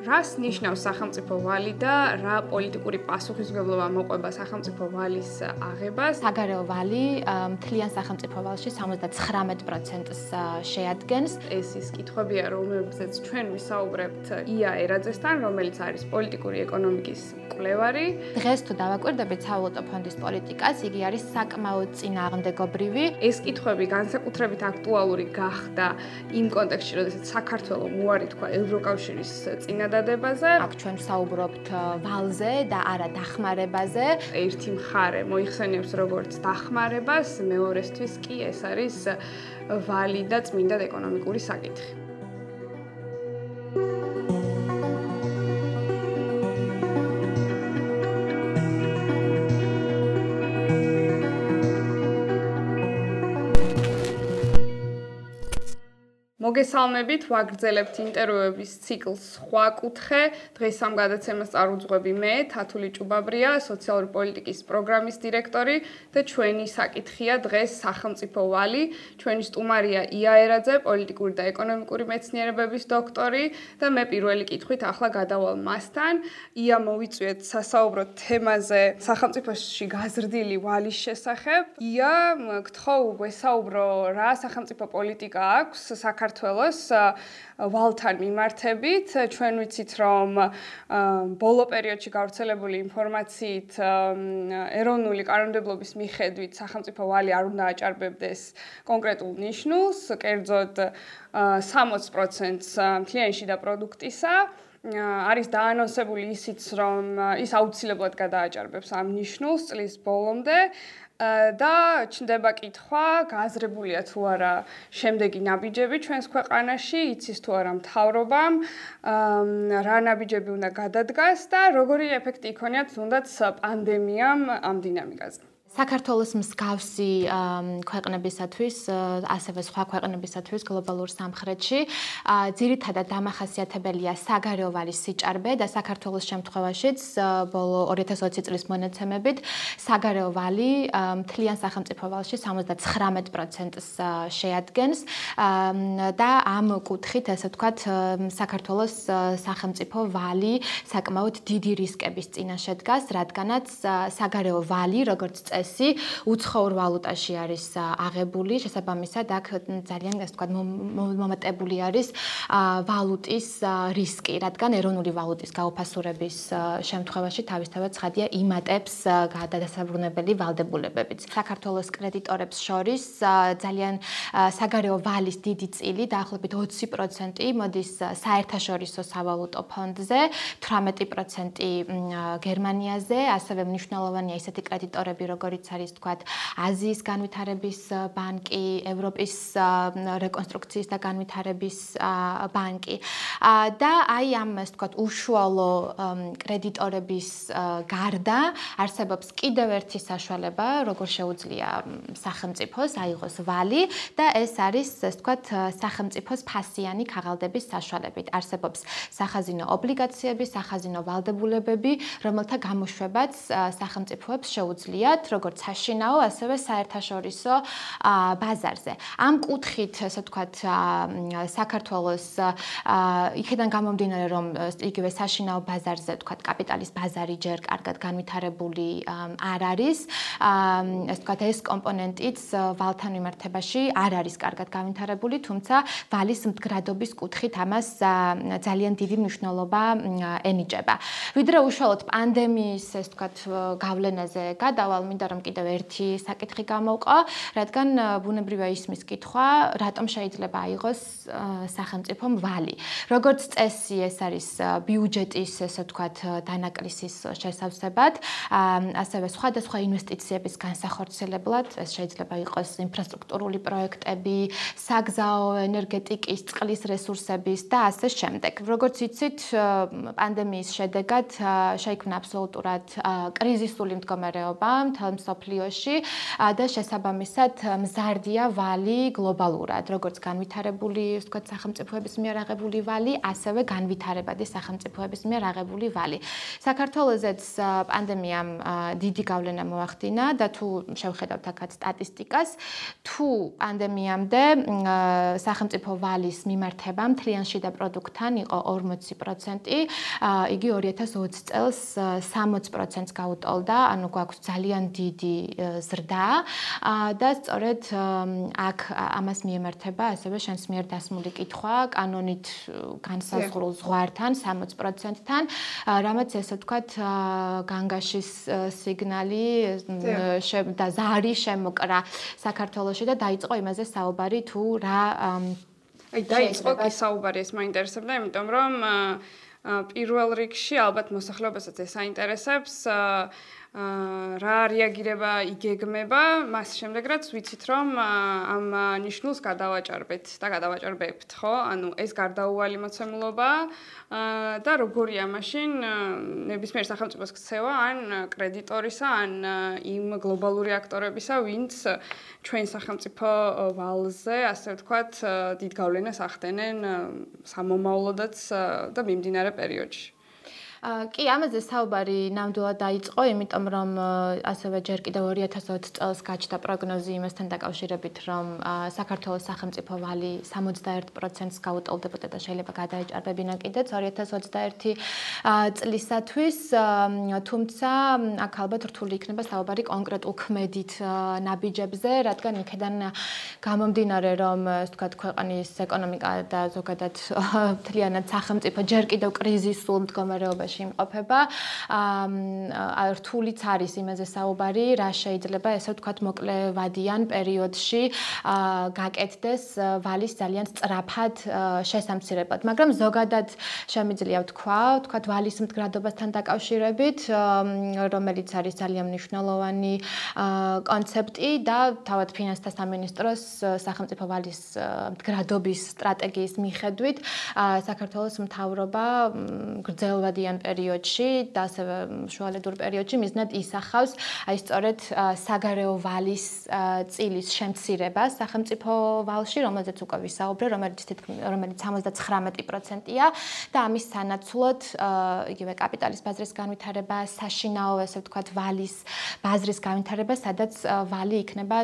რას ნიშნავს სახელმწიფო ვალი და რა პოლიტიკური პასუხისმგებლობა მოყვება სახელმწიფო ვალის აღებას? საგარეო ვალი მთლიან სახელმწიფო ვალში 79%-ს შეადგენს. ეს ის კითხვებია, რომლებზეც ჩვენ ვისაუბრებთ ია ერაძესთან, რომელიც არის პოლიტიკური ეკონომიკის კვლევარი. დღეს თუ დავაკვირდებით სავალუტო ფონდის პოლიტიკას, იგი არის საკმაოდ წინააღმდეგობრივი. ეს კითხვები განსაკუთრებით აქტუალური გახდა იმ კონტექსტში, როდესაც საქართველოს მოარი თქვა ევროკავშირის წინა წინადადებაზე. აქ ჩვენ საუბრობთ ვალზე და არა დახმარებაზე. ერთი მხარე მოიხსენიებს როგორც დახმარებას, მეორესთვის კი ეს არის ვალი და წმინდა ეკონომიკური საკითხი. მოგესალმებით, ვაგრძელებთ ინტერვიუების ციკლს სხვა კუთხე. დღეს ამ გადაცემას წარუძღვები მე, თათული ჭუბაბრია, სოციალური პოლიტიკის პროგრამის დირექტორი და ჩვენი საკითხია დღეს სახელმწიფო ვალი. ჩვენი სტუმარია ია ერაძე, პოლიტიკური და ეკონომიკური მეცნიერებების დოქტორი და მე პირველი კითხვით ახლა გადავალ მასთან. ია მოვიწვიეთ სასაუბრო თემაზე სახელმწიფოში გაზრდილი ვალის შესახებ. ია, გთხოვ, ვესაუბრო რა სახელმწიფო პოლიტიკა აქვს საქართველოს საქართველოს ვალთან მიმართებით. ჩვენ ვიცით, რომ ბოლო პერიოდში გავრცელებული ინფორმაციით ეროვნული კანონმდებლობის მიხედვით სახელმწიფო ვალი არ უნდა აჭარბებდეს კონკრეტულ ნიშნულს, კერძოდ 60%-ს მთლიანში და პროდუქტისა. არის დაანონსებული ისიც, რომ ის აუცილებლად გადააჭარბებს ამ ნიშნულს წლის ბოლომდე. და ჩნდება კითხვა, გააზრებულია თუ არა შემდეგი ნაბიჯები ჩვენს ქვეყანაში, იცის თუ არა მთავრობამ, რა ნაბიჯები უნდა გადადგას და როგორი ეფექტი იქონიათ თუნდაც პანდემიამ ამ დინამიკაზე. საქართველოს მსგავსი ქვეყნებისათვის, ასევე სხვა ქვეყნებისათვის გლობალურ სამხრეთში, ძირითადად დამახასიათებელია საგარეო ვალის სიჭარბე და საქართველოს შემთხვევაშიც ბოლო 2020 წლის მონაცემებით საგარეო ვალი მთლიან სახელმწიფო ვალში 79%-ს შეადგენს. და ამ კუთხით, ასე ვთქვათ, საქართველოს სახელმწიფო ვალი საკმაოდ დიდი რისკების წინაშე დგას, რადგანაც საგარეო ვალი, როგორც წესი, წესი უცხოურ ვალუტაში არის აღებული, შესაბამისად აქ ძალიან ასე ვთქვათ მომატებული არის ვალუტის რისკი, რადგან ეროვნული ვალუტის გაუფასურების შემთხვევაში თავისთავად ცხადია იმატებს გადადასაბრუნებელი ვალდებულებებიც. საქართველოს კრედიტორებს შორის ძალიან საგარეო ვალის დიდი წილი, დაახლოებით 20% მოდის საერთაშორისო სავალუტო ფონდზე, 18% გერმანიაზე, ასევე მნიშვნელოვანია ისეთი კრედიტორები, როგორ როგორიც არის თქვათ აზიის განვითარების ბანკი, ევროპის რეკონსტრუქციის და განვითარების ბანკი. და აი ამ ასე თქვათ უშუალო კრედიტორების გარდა არსებობს კიდევ ერთი საშუალება, როგორ შეუძლია სახელმწიფოს აიღოს ვალი და ეს არის ასე თქვათ სახელმწიფოს ფასიანი ქაღალდების საშუალებით. არსებობს სახაზინო ობლიგაციები, სახაზინო ვალდებულებები, რომელთა გამოშვებაც სახელმწიფოებს შეუძლიათ როგორც საშინაო, ასევე საერთაშორისო ბაზარზე. ამ კუთხით, ასე ვთქვათ, საქართველოს იქიდან გამომდინარე, რომ იგივე საშინაო ბაზარზე, ვთქვათ, კაპიტალის ბაზარი ჯერ კარგად განვითარებული არ არის. ასე ვთქვათ, ეს კომპონენტიც ვალთან მიმართებაში არ არის კარგად განვითარებული, თუმცა ვალის მდგრადობის კუთხით ამას ძალიან დიდი მნიშვნელობა ენიჭება. ვიდრე უშუალოდ პანდემიის, ასე ვთქვათ, გავლენაზე გადავალ, მინდა რომ კიდევ ერთი საკითხი გამოვყო, რადგან ბუნებრივია ისმის კითხვა, რატომ შეიძლება აიღოს სახელმწიფო ვალი. როგორც წესი, ეს არის ბიუჯეტის, ესე ვთქვათ, დანაკლისის შესავსებად, ასევე სხვადასხვა ინვესტიციების განსახორციელებლად, ეს შეიძლება იყოს ინფრასტრუქტურული პროექტები, საგზაო ენერგეტიკის, წყლის რესურსების და ასე შემდეგ. როგორც იცით, პანდემიის შედეგად შეიქმნა აბსოლუტურად კრიზისული მდგომარეობა მთელ სოფლიოში და შესაბამისად მზარდია ვალი გლობალურად, როგორც განვითარებული, ვთქვათ, სახელმწიფოების მიერ აღებული ვალი, ასევე განვითარებადი სახელმწიფოების მიერ აღებული ვალი. საქართველოსაც პანდემიამ დიდი გავლენა მოახდინა და თუ შევხედავთ აქაც სტატისტიკას, თუ პანდემიამდე სახელმწიფო ვალის მიმართება მთლიანში და პროდუქტთან იყო 40%, იგი 2020 წელს 60%-ს გაუტოლდა, ანუ გვაქვს ძალიან დიდი ზრდა. და სწორედ აქ ამას მიემართება ასევე შენს მიერ დასმული კითხვა კანონით განსაზღვრულ ზღვართან 60%-თან, რამაც ესე ვთქვათ განგაშის სიგნალი და ზარი შემოკრა საქართველოსში და დაიწყო იმაზე საუბარი თუ რა აი დაიწყო კი საუბარი ეს მაინტერესებდა, იმიტომ რომ პირველ რიგში ალბათ მოსახლეობასაც ეს აინტერესებს რა რეაგირება იგეგმება მას შემდეგ რაც ვიცით რომ ამ ნიშნულს გადავაჭარბეთ და გადავაჭარბებთ ხო? ანუ ეს გარდაუვალი მოცემულობა და როგორია მაშინ ნებისმიერ სახელმწიფოს ქცევა ან კრედიტორისა ან იმ გლობალური აქტორებისა ვინც ჩვენ სახელმწიფო ვალზე ასე ვთქვათ დიდ გავლენას ახდენენ სამომავლოდაც და მიმდინარე პერიოდში კი, ამაზე საუბარი ნამდვილად დაიწყო, იმიტომ რომ ასევე ჯერ კიდევ 2020 წელს გაჩნდა პროგნოზი იმასთან დაკავშირებით, რომ საქართველოს სახელმწიფო ვალი 61%-ს გაუტოლდებოდა და შეიძლება გადაეჭარბებინა კიდეც 2021 წლისათვის, თუმცა აქ ალბათ რთული იქნება საუბარი კონკრეტულ ქმედით ნაბიჯებზე, რადგან იქედან გამომდინარე, რომ ვთქვათ, ქვეყნის ეკონომიკა და ზოგადად მთლიანად სახელმწიფო ჯერ კიდევ კრიზისულ მდგომარეობაში სიტუაციაში იმყოფება. აა რთულიც არის იმაზე საუბარი, რა შეიძლება ესე ვთქვათ მოკლევადიან პერიოდში აა გაკეთდეს ვალის ძალიან სწრაფად შესამცირებლად, მაგრამ ზოგადად შემიძლია ვთქვა, ვთქვათ ვალის მდგრადობასთან დაკავშირებით, რომელიც არის ძალიან მნიშვნელოვანი კონცეფტი და თავად ფინანსთა სამინისტროს სახელმწიფო ვალის მდგრადობის სტრატეგიის მიხედვით საქართველოს მთავრობა გრძელვადიან პერიოდში და ასევე შუალედურ პერიოდში მიზნად ისახავს აი სწორედ საგარეო ვალის წილის შემცირებას სახელმწიფო ვალში, რომელზეც უკვე ვისაუბრე, რომელიც რომელიც 79%-ია და ამის სანაცვლოდ იგივე კაპიტალის ბაზრის განვითარება, საშინაო, ესე ვთქვათ, ვალის ბაზრის განვითარება, სადაც ვალი იქნება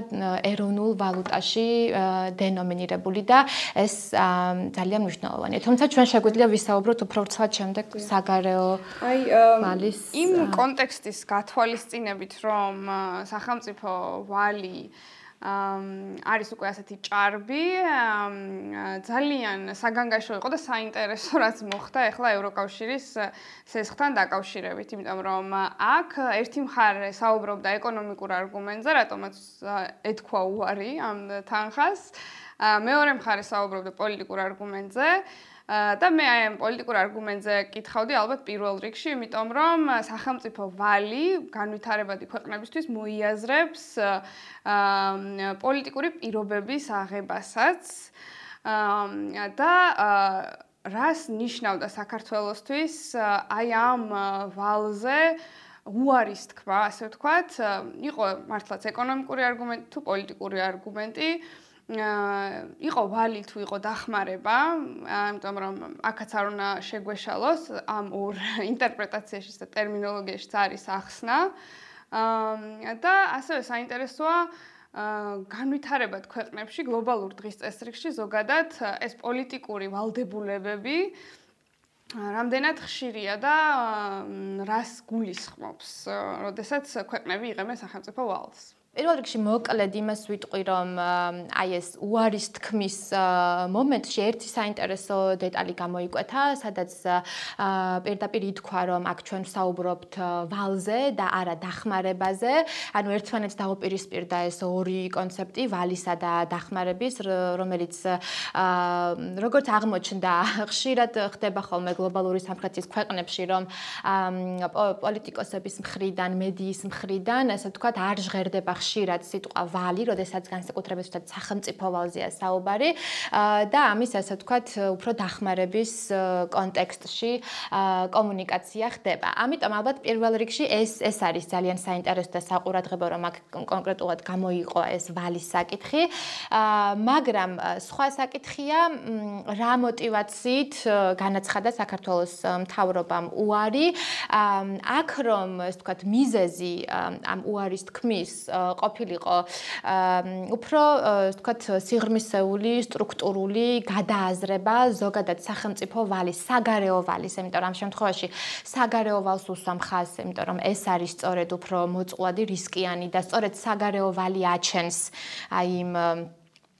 ეროვნულ ვალუტაში დენომინირებული და ეს ძალიან მნიშვნელოვანია. თუმცა ჩვენ შეგვიძლია ვისაუბროთ უფრო ცალ შემდეგ საგარეო აი მალის იმ კონტექსტის გათვალისწინებით რომ სახელმწიფო ვალი არის უკვე ასეთი ჭარბი ძალიან საგანგაშო იყო და საინტერესო რაც მოხდა ახლა ევროკავშირის სესხთან დაკავშირებით იმიტომ რომ აქ ერთი მხარე საუბრობდა ეკონომიკურ არგუმენტზე რატომაც ეთქვა უარი ამ თანხას. მეორე მხარე საუბრობდა პოლიტიკურ არგუმენტზე და მე აი ამ პოლიტიკურ არგუმენტზე კითხავდი ალბათ პირველ რიგში, იმიტომ რომ სახელმწიფო ვალი განვითარებადი ქვეყნებისთვის მოიაზრებს პოლიტიკური პირობების აღებასაც და რას ნიშნავდა საქართველოსთვის აი ამ ვალზე უარის თქვა, ასე ვთქვათ, იყო მართლაც ეკონომიკური არგუმენტი თუ პოლიტიკური არგუმენტი. იყო ვალი თუ იყო დახმარება, ამიტომ რომ აქაც არ უნდა შეგვეშალოს ამ ორ ინტერპრეტაციაში და ტერმინოლოგიაში არის ახსნა. და ასევე საინტერესოა განვითარებად ქვეყნებში გლობალურ დღის წესრიგში ზოგადად ეს პოლიტიკური ვალდებულებები რამდენად ხშირია და რას გულისხმობს, როდესაც ქვეყნები იღებენ სახელმწიფო ვალს. პირველ რიგში მოკლედ იმას ვიტყვი, რომ აი ეს უარის თქმის მომენტში ერთი საინტერესო დეტალი გამოიკვეთა, სადაც პირდაპირ ითქვა, რომ აქ ჩვენ ვსაუბრობთ ვალზე და არა დახმარებაზე. ანუ ერთმანეთს დაუპირისპირდა ეს ორი კონცეფტი, ვალისა და დახმარების, რომელიც როგორც აღმოჩნდა, ხშირად ხდება ხოლმე გლობალური სამხრეთის ქვეყნებში, რომ პოლიტიკოსების მხრიდან, მედიის მხრიდან, ასე ვთქვათ, არ ჟღერდება ხშირად ხშირად სიტყვა ვალი, როდესაც განსაკუთრებით თუნდაც სახელმწიფო ვალზეა საუბარი და ამის ასე ვთქვათ, უფრო დახმარების კონტექსტში კომუნიკაცია ხდება. ამიტომ ალბათ პირველ რიგში ეს ეს არის ძალიან საინტერესო და საყურადღებო, რომ აქ კონკრეტულად გამოიყო ეს ვალის საკითხი. მაგრამ სხვა საკითხია რა мотиваციით განაცხადა საქართველოს მთავრობამ უარი აქ რომ, ასე ვთქვათ, მიზეზი ამ უარის თქმის ყოფილიყო. უფრო ეს თქვათ სიღრმისეული სტრუქტურული გადააზრება ზოგადად სახელმწიფო ვალის საგარეო ვალის იმიტომ რომ ამ შემთხვევაში საგარეო ვალს უსვამ ხაზს იმიტომ რომ ეს არის სწორედ უფრო მოწყვლადი რისკიანი და სწორედ საგარეო ვალი აჩენს აი იმ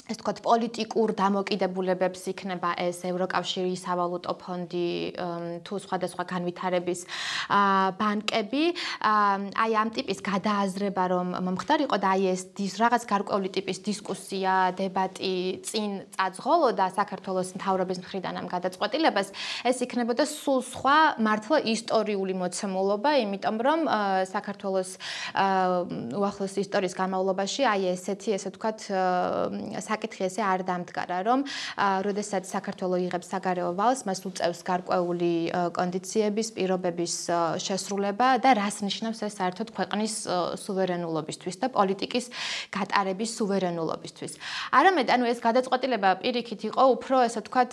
ეს თქვა პოლიტიკურ დამოკიდებულებებს იქნება ეს ევროკავშირის სავალუტო ფონდი თუ სხვადასხვა განვითარების ბანკები. აი ამ ტიპის გადააზრება რომ მომხდარიყო და აი ეს რაღაც გარკვეული ტიპის დისკუსია, დებატი წინ წაძღოლოდა საქართველოს მთავრობის მხრიდან ამ გადაწყვეტილებას ეს იქნებოდა სულ სხვა მართლა ისტორიული მოცემულობა, იმიტომ რომ საქართველოს უახლოს ისტორიის განმავლობაში აი ესეთი ესე თქვა საკითხი ესე არ დამდგარა, რომ როდესაც საქართველოს იღებს საგარეო ვალს, მას უწევს გარკვეული კონდიციების, პირობების შესრულება და რას ნიშნავს ეს საერთოდ ქვეყნის სუვერენულობისთვის და პოლიტიკის გატარების სუვერენულობისთვის. არამედ ანუ ეს გადაწყვეტილება პირიქით იყო უფრო ესე ვთქვათ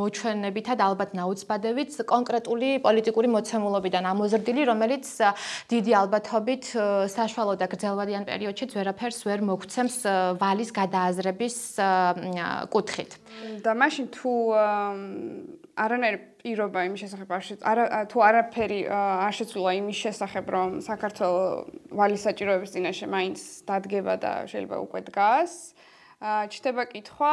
მოჩვენებითა და ალბათ ნაუცბადებით კონკრეტული პოლიტიკური მოცემულობიდან ამოზრდილი, რომელიც დიდი ალბათობით საშუალო და გრძელვადიან პერიოდშიც ვერაფერს ვერ მოგცემს ვალ ძალის გადააზრების კუთხით. და მაშინ თუ არანაირი პირობა იმის შესახებ არ თუ არაფერი არ შეცვლა იმის შესახებ რომ საქართველოს ვალის საჭიროების წინაშე მაინც დადგება და შეიძლება უკვე დგას ჩდება კითხვა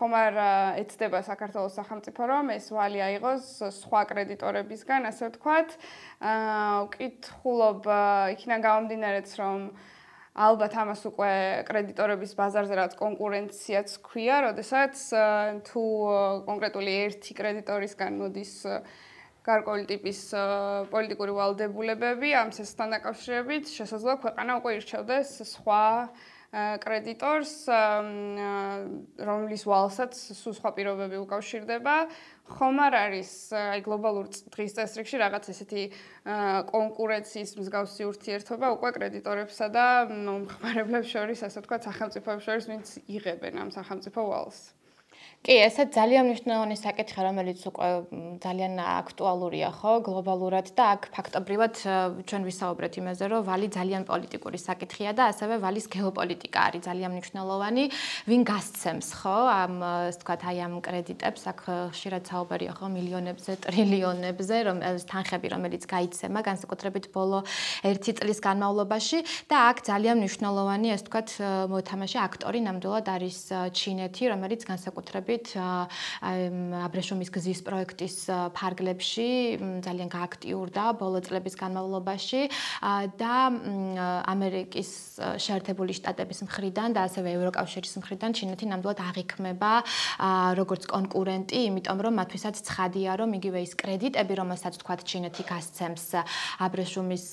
ხომ არ ეცდება საქართველოს სახელმწიფო რომ ეს ვალი აიღოს სხვა კრედიტორებისგან ასე ვთქვათ აა ვკითხულობ იქიდან გამომდინარეც რომ ალბათ ამას უკვე კრედიტორების ბაზარზე რაც კონკურენციაც ქვია, როდესაც თუ კონკრეტული ერთი კრედიტორისგან მოდის გარკვეული ტიპის პოლიტიკური ვალდებულებები ამ სესთან დაკავშირებით, შესაძლოა ქვეყანა უკვე ირჩევდეს სხვა კრედიტორს, რომლის ვალსაც სულ სხვა პირობები უკავშირდება, ხომ არ არის აი გლობალურ დღის წესრიგში რაღაც ესეთი კონკურენციის მსგავსი ურთიერთობა უკვე კრედიტორებსა და მომხმარებლებს შორის, ასე ვთქვათ, სახელმწიფოებს შორის, ვინც იღებენ ამ სახელმწიფო ვალს. კი, ესეც ძალიან მნიშვნელოვანი საკითხია, რომელიც უკვე ძალიან აქტუალურია, ხო, გლობალურად და აქ ფაქტობრივად ჩვენ ვისაუბრეთ იმაზე, რომ ვალი ძალიან პოლიტიკური საკითხია და ასევე ვალის გეოპოლიტიკა არის ძალიან მნიშვნელოვანი, ვინ გასცემს, ხო, ამ ასე ვთქვათ, აი ამ კრედიტებს, აქ ხშირად საუბარია, ხო, მილიონებზე, ტრილიონებზე, რომ თანხები, რომელიც გაიცემა განსაკუთრებით ბოლო 1 წლის განმავლობაში და აქ ძალიან მნიშვნელოვანი, ასე ვთქვათ, მოთამაშე აქტორი ნამდვილად არის ჩინეთი, რომელიც განსაკუთრებით დაახლოებით აბრეშუმის გზის პროექტის ფარგლებში ძალიან გააქტიურდა ბოლო წლების განმავლობაში და ამერიკის შეერთებული შტატების მხრიდან და ასევე ევროკავშირის მხრიდან ჩინეთი ნამდვილად აღიქმება როგორც კონკურენტი, იმიტომ რომ მათთვისაც ცხადია, რომ იგივე ის კრედიტები, რომელსაც თქვა ჩინეთი გასცემს აბრეშუმის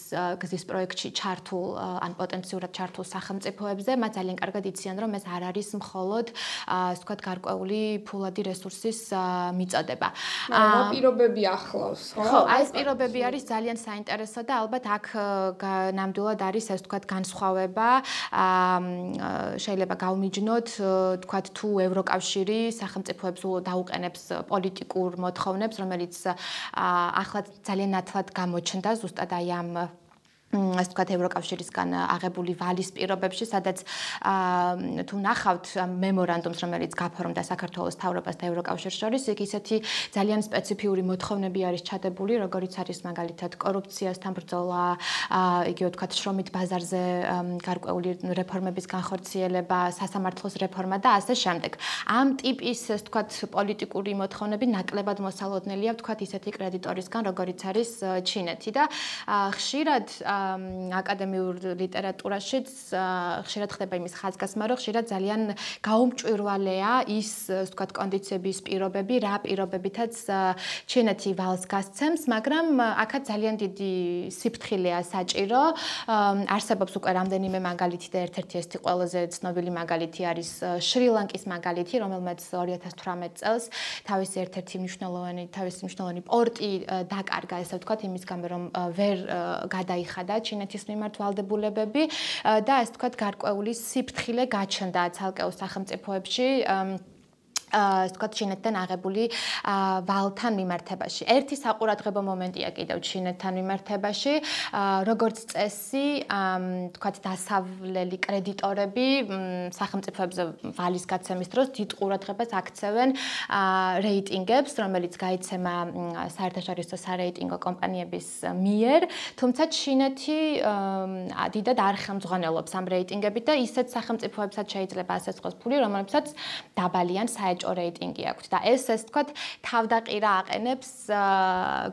გზის პროექტში ჩართულ ან პოტენციურად ჩართულ სახელმწიფოებზე, მათ ძალიან კარგად იციან, რომ ეს არ არის მხოლოდ ასე ვთქვათ გარკვეული ფულადი რესურსის მიწოდება. აა პირობები ახლავს, ხო? ხო, აი ეს პირობები არის ძალიან საინტერესო და ალბათ აქ ნამდვილად არის ეს თქვათ განსხვავება. აა შეიძლება გავმიჯნოთ თქვათ თუ ევროკავშირი სახელმწიფოებს დაუყენებს პოლიტიკურ მოთხოვნებს, რომელიც ახლა ძალიან ნათლად გამოჩნდა ზუსტად აი ამ ასე ვთქვათ ევროკავშირისგან აღებული ვალის პირობებში, სადაც თუ ნახავთ მემორანდუმს, რომელიც გაფორმდა საქართველოს თავრობას და ევროკავშირს შორის, იქ ისეთი ძალიან სპეციფიური მოთხოვნები არის ჩადებული, როგორიც არის მაგალითად კორუფციასთან ბრძოლა, იგივე ვთქვათ შრომით ბაზარზე გარკვეული რეფორმების განხორციელება, სასამართლოს რეფორმა და ასე შემდეგ. ამ ტიპის ასე ვთქვათ პოლიტიკური მოთხოვნები ნაკლებად მოსალოდნელია ვთქვათ ისეთი კრედიტორისგან, როგორიც არის ჩინეთი და ხშირად აკადემიურ ლიტერატურაშიც ხშირად ხდება იმის ხაზგასმა, რომ ხშირად ძალიან გაუმჭვირვალეა ის, ვთქვათ, კონდიციების პირობები, რა პირობებითაც ჩინეთი ვალს გასცემს, მაგრამ აქაც ძალიან დიდი სიფრთხილეა საჭირო. არსებობს უკვე რამდენიმე მაგალითი და ერთ-ერთი ეს ყველაზე ცნობილი მაგალითი არის შრი-ლანკის მაგალითი, რომელმაც 2018 წელს თავისი ერთ-ერთი მნიშვნელოვანი თავისი მნიშვნელოვანი პორტი დაკარგა, ესე ვთქვათ, იმის გამო რომ ვერ გადაიხადა ჩინეთის მიმართ ვალდებულებები და ასე ვთქვათ, გარკვეული სიფრთხილე გაჩნდა ცალკეულ სახელმწიფოებში. ასე ვთქვათ, ჩინეთთან აღებული ვალთან მიმართებაში. ერთი საყურადღებო მომენტია კიდევ ჩინეთთან მიმართებაში, როგორც წესი, ვთქვათ, დასავლელი კრედიტორები სახელმწიფოებზე ვალის გაცემის დროს დიდ ყურადღებას აქცევენ რეიტინგებს, რომელიც გაიცემა საერთაშორისო სარეიტინგო კომპანიების მიერ, თუმცა ჩინეთი დიდად არ ხელმძღვანელობს ამ რეიტინგებით და ისეთ სახელმწიფოებსაც შეიძლება ასეცყოს ფული, რომლებსაც დაბალიან საერთო საჭო რეიტინგი აქვს და ეს ეს თქვა თავდაყირა აყენებს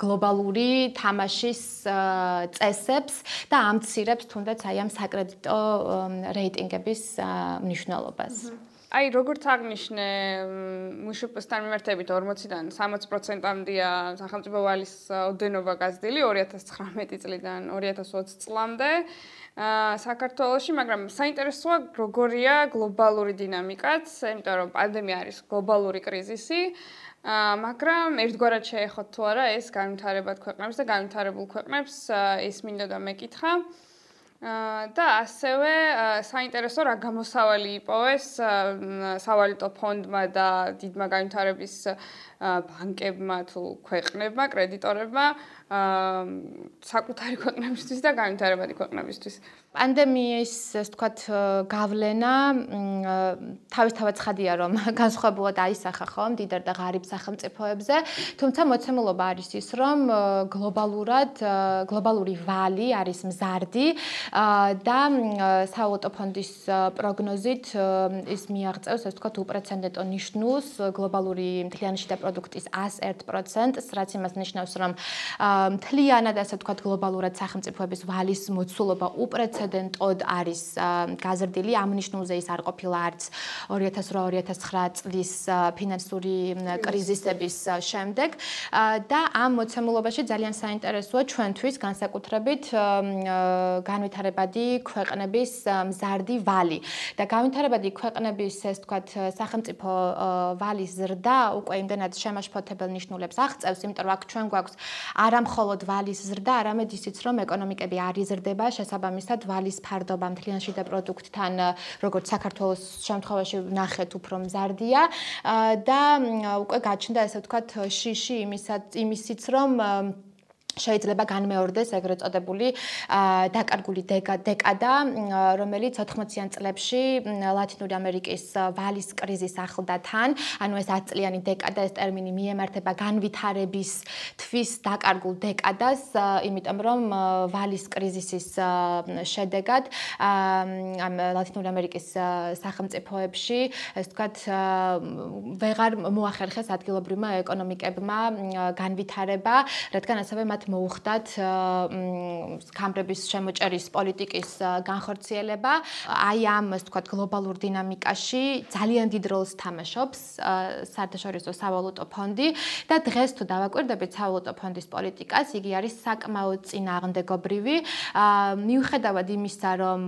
გლობალური თამაშის წესებს და ამცირებს თუნდაც აი ამ საკრედიტო რეიტინგების მნიშვნელობას. აი როგორც აღნიშნე მუშუპოსთან მიმართებით 40-დან 60%-ამდეა სახელმწიფო ვალის ოდენობა გაზრდილი 2019 წლიდან 2020 წლამდე. საქართველოში, მაგრამ საინტერესოა როგორია გლობალური დინამიკაც, იმიტომ რომ პანდემია არის გლობალური კრიზისი. აა მაგრამ ერთგვარად შეეხოთ თუ არა ეს განვითარებად ქვეყნებს და განვითარებულ ქვეყნებს ეს მინდა და მეკითხა. აა და ასევე საინტერესო რა გამოსავალი იპოვეს სავალუტო ფონდმა და დიდმა განვითარების ბანკებმა თუ ქვეყნებმა, კრედიტორებმა აა საკუთარი ქვეყნებისთვის და განვითარებადი ქვეყნებისთვის. პანდემიის, ასე ვთქვათ, გავლენა თავისთავად ხადია, რომ განსხვავებულად აისახა ხო, დიდარ და ღარიბ სახელმწიფოებზე, თუმცა მოცემულობა არის ის, რომ გლობალურად გლობალური ვალი არის მზარდი და საავტო ფონდის პროგნოზით ის მიაღწევს, ასე ვთქვათ, უპრეცედენტო ნიშნულს გლობალური მთლიანი შიდა პროდუქტის 101%-ს, რაც იმას ნიშნავს, რომ მთლიანად ასე ვთქვათ, გლობალურად სახელმწიფოების ვალის მოცულობა უპრეცედენტო პრეცედენტოდ არის გაზრდილი ამ ნიშნულზე ის არ ყოფილა არც 2008-2009 წლის ფინანსური კრიზისების შემდეგ. და ამ მოცემულობაში ძალიან საინტერესოა ჩვენთვის განსაკუთრებით განვითარებადი ქვეყნების მზარდი ვალი. და განვითარებადი ქვეყნების ეს თქვათ სახელმწიფო ვალის ზრდა უკვე იმდენად შემაშფოთებელ ნიშნულებს აღწევს იმიტომ რომ აქ ჩვენ გვაქვს არა მხოლოდ ვალის ზრდა არამედ ისიც რომ ეკონომიკები არ იზრდება შესაბამისად ვალის ფარდობა მთლიანში და პროდუქტთან როგორც საქართველოს შემთხვევაში ნახეთ უფრო მზარდია. და უკვე გაჩნდა ესე ვთქვათ შიში იმისაც იმისიც რომ შეიძლება განმეორდეს ეგრეთ წოდებული დაკარგული დეკადა, რომელიც 80-იან წლებში ლათინური ამერიკის ვალის კრიზის ახლდა თან, ანუ ეს 10 წლიანი დეკადა ეს ტერმინი მიემართება განვითარების თვის დაკარგულ დეკადას, იმიტომ რომ ვალის კრიზისის შედეგად ამ ლათინური ამერიკის სახელმწიფოებში, ეს თქვათ, ვეღარ მოახერხეს ადგილობრივმა ეკონომიკებმა განვითარება, რადგან ასევე მათ მოუხდათ კამბრების შემოჭერის პოლიტიკის განხორციელება. აი ამ, ასე ვთქვათ, გლობალურ დინამიკაში ძალიან დიდ როლს თამაშობს საერთაშორისო სავალუტო ფონდი და დღეს თუ დავაკვირდებით სავალუტო ფონდის პოლიტიკას, იგი არის საკმაოდ წინააღმდეგობრივი. მიუხედავად იმისა, რომ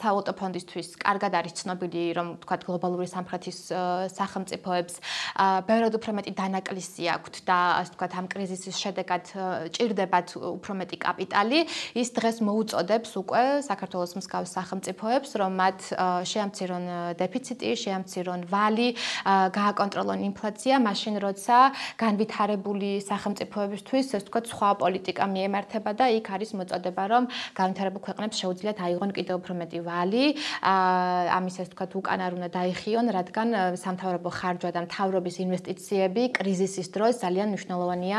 სავალუტო ფონდისთვის კარგად არის ცნობილი, რომ ვთქვათ, გლობალური სამხრეთის სახელმწიფოებს ბევრად უფრო მეტი დანაკლისი აქვთ და ასე ვთქვათ, ამ კრიზისის შედეგად ჭირდება იძლებათ უფრო მეტი კაპიტალი, ის დღეს მოუწოდებს უკვე საქართველოს მსგავს სახელმწიფოებს, რომ მათ შეამცირონ დეფიციტი, შეამცირონ ვალი, გააკონტროლონ ინფლაცია, მაშინ როცა განვითარებული სახელმწიფოებისთვის, ასე ვთქვათ, სხვა პოლიტიკა მიემართება და იქ არის მოწოდება, რომ განვითარებულ ქვეყნებს შეუძლიათ აიღონ კიდევ უფრო მეტი ვალი, ამის ასე ვთქვათ, უკან არ უნდა დაიხიონ, რადგან სამთავრობო ხარჯვა და მთავრობის ინვესტიციები კრიზისის დროს ძალიან მნიშვნელოვანია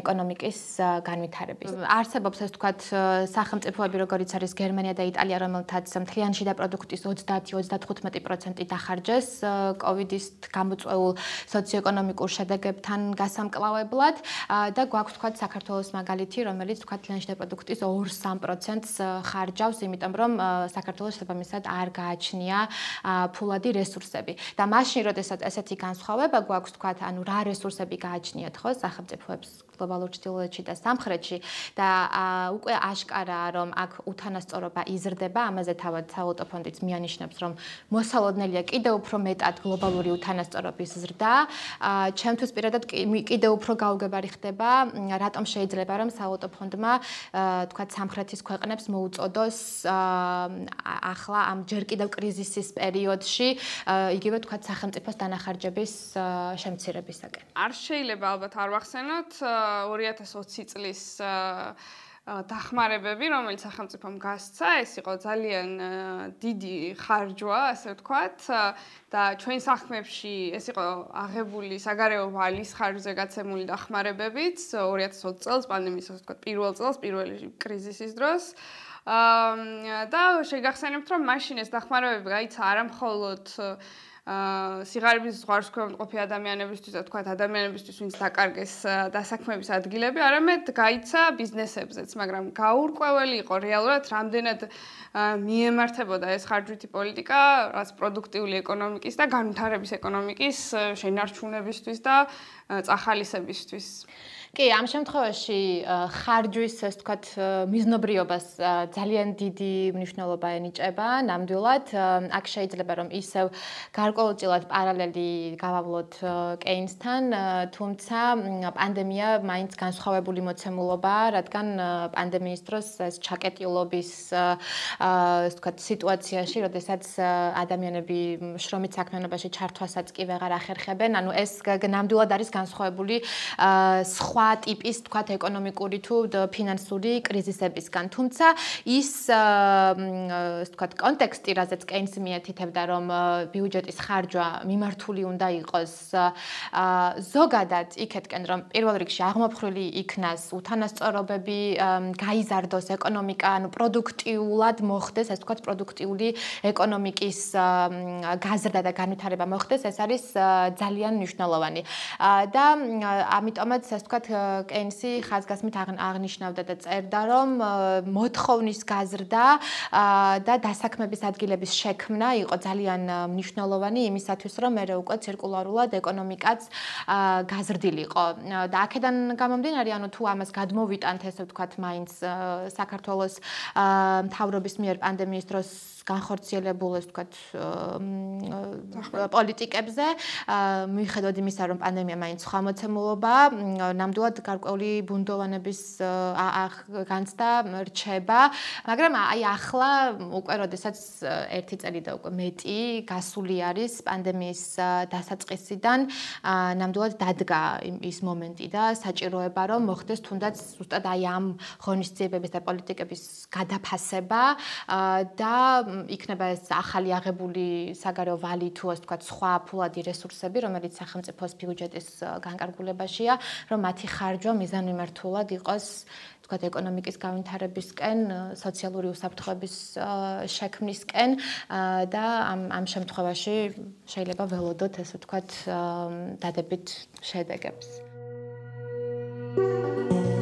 ეკონომიკის განვითარების. არსებობს ეს თქვათ სახელმწიფოები, როგორიც არის გერმანია და იტალია, რომელთაც მთლიანი შიდა პროდუქტის 30-35% დახარჯეს კოვიდის გამოწვეულ სოციოეკონომიკურ შედეგებთან გასამკლავებლად და გვაქვს თქვათ საქართველოს მაგალითი, რომელიც თქვათ მთლიანი შიდა პროდუქტის 2-3%-ს ხარჯავს, იმიტომ რომ საქართველოს შესაბამისად არ გააჩნია ფულადი რესურსები. და მაშინ, როდესაც ესეთი განსხვავება გვაქვს თქვათ, ანუ რა რესურსები გააჩნიათ ხო სახელმწიფოებს გლობალურ ჭtildeში და სამხრეთში და უკვე აშკარაა რომ აქ უთანასწორობა იზრდება. ამაზე თავად საავტო ფონდიც მიანიშნებს რომ მოსალოდნელია კიდევ უფრო მეტად გლობალური უთანასწორობის ზრდა. ჩემთვის პირადად კიდევ უფრო გაუგებარი ხდება რატომ შეიძლება რომ საავტო ფონდმა თქვა სამხრეთის ქვეყნებს მოუწოდოს ახლა ამ ჯერ კიდევ კრიზისის პერიოდში იგივე თქვა სახელმწიფოს დანახარჯების შემცირებისაკენ. არ შეიძლება ალბათ არ ვახსენოთ 2020 წლის დახმარებები, რომელიც სახელმწიფომ გასცა, ეს იყო ძალიან დიდი ხარჯვა, ასე ვთქვათ, და ჩვენ საქმეებში ეს იყო აღებული საგარეო ვალის ხარჯზე გაცემული დახმარებებიც 2020 წელს პანდემიის, ასე ვთქვათ, პირველ წელს, პირველი კრიზისის დროს. აა და შეგახსენებთ, რომ მაშინ ეს დახმარებები გაიცა არამხოლოდ აა სიგარების ზღვარს ქვემოყოფი ადამიანებისთვის და თქვათ ადამიანებისთვის, ვინც დაკარგეს დასაქმების ადგილები, არამედ გაიცა ბიზნესებზეც, მაგრამ გაურკვეველი იყო რეალურად რამდენად მიემართებოდა ეს ხარჯვითი პოლიტიკა, რაც პროდუქტიული ეკონომიკის და განვითარების ეკონომიკის შენარჩუნებისთვის და წახალისებისთვის. კი, ამ შემთხვევაში ხარჯვის, ასე ვთქვათ, მიზნობრიობას ძალიან დიდი მნიშვნელობა ენიჭება. ნამდვილად, აქ შეიძლება რომ ისევ გარკვეულწილად პარალელი გავავლოთ კეინსთან, თუმცა პანდემია მაინც განსხვავებული მოცემულობაა, რადგან პანდემიის დროს ეს ჩაკეტილობის ასე ვთქვათ, სიტუაციაში, როდესაც ადამიანები შრომით საქმიანობაში ჩართვასაც კი ვეღარ ახერხებენ, ანუ ეს ნამდვილად არის განსხვავებული სხვა ტიპის თქვათ ეკონომიკური თუ ფინანსური კრიზისებისგან. თუმცა ის თქვათ კონტექსტი, რაზეც კეინსი მიეთითებდა, რომ ბიუჯეტის ხარჯვა მიმართული უნდა იყოს ზოგადად იქეთკენ, რომ პირველ რიგში აღმოფხრილი იქნას უთანასწორობები, გაიზარდოს ეკონომიკა, ანუ პროდუქტიულად მოხდეს, ასე თქვათ, პროდუქტიული ეკონომიკის გაზრდა და განვითარება მოხდეს, ეს არის ძალიან მნიშვნელოვანი. და ამიტომაც ასე თქვათ კეინსი ხაზგასმით აღნიშნავდა და წერდა, რომ მოთხოვნის გაზრდა და დასაქმების ადგილების შექმნა იყო ძალიან მნიშვნელოვანი იმისათვის, რომ მე უკვე ცირკულარულად ეკონომიკაც გაზრდილიყო. და აქედან გამომდინარე, ანუ თუ ამას გადმოვიტანთ, ესე ვთქვათ, მაინც საქართველოს მთავრობის მიერ პანდემიის დროს განხორციელებულ ეს ვთქვათ პოლიტიკებზე. მიხედავთ იმისა რომ პანდემია მაინც სხვა მოცემულობა ნამდვილად გარკვეული ბუნდოვანების განცდა რჩება. მაგრამ აი ახლა უკვე როდესაც ერთი წელი და უკვე მეტი გასული არის პანდემიის დასაწყისიდან ნამდვილად დადგა ის მომენტი და საჭიროება რომ მოხდეს თუნდაც ზუსტად აი ამ ღონისძიებების და პოლიტიკების გადაფასება და იქნება ეს ახალი აღებული საგარეო ვალი თუ ასე ვთქვათ სხვა ფულადი რესურსები, რომელიც სახელმწიფოს ბიუჯეტის განკარგულებაშია, რომ მათი ხარჯვა მიზანმიმართულად იყოს თქვათ ეკონომიკის განვითარებისკენ, სოციალური უსაფრთხოების შექმნისკენ და ამ ამ შემთხვევაში შეიძლება ველოდოთ ასე ვთქვათ დადებით შედეგებს. Thank you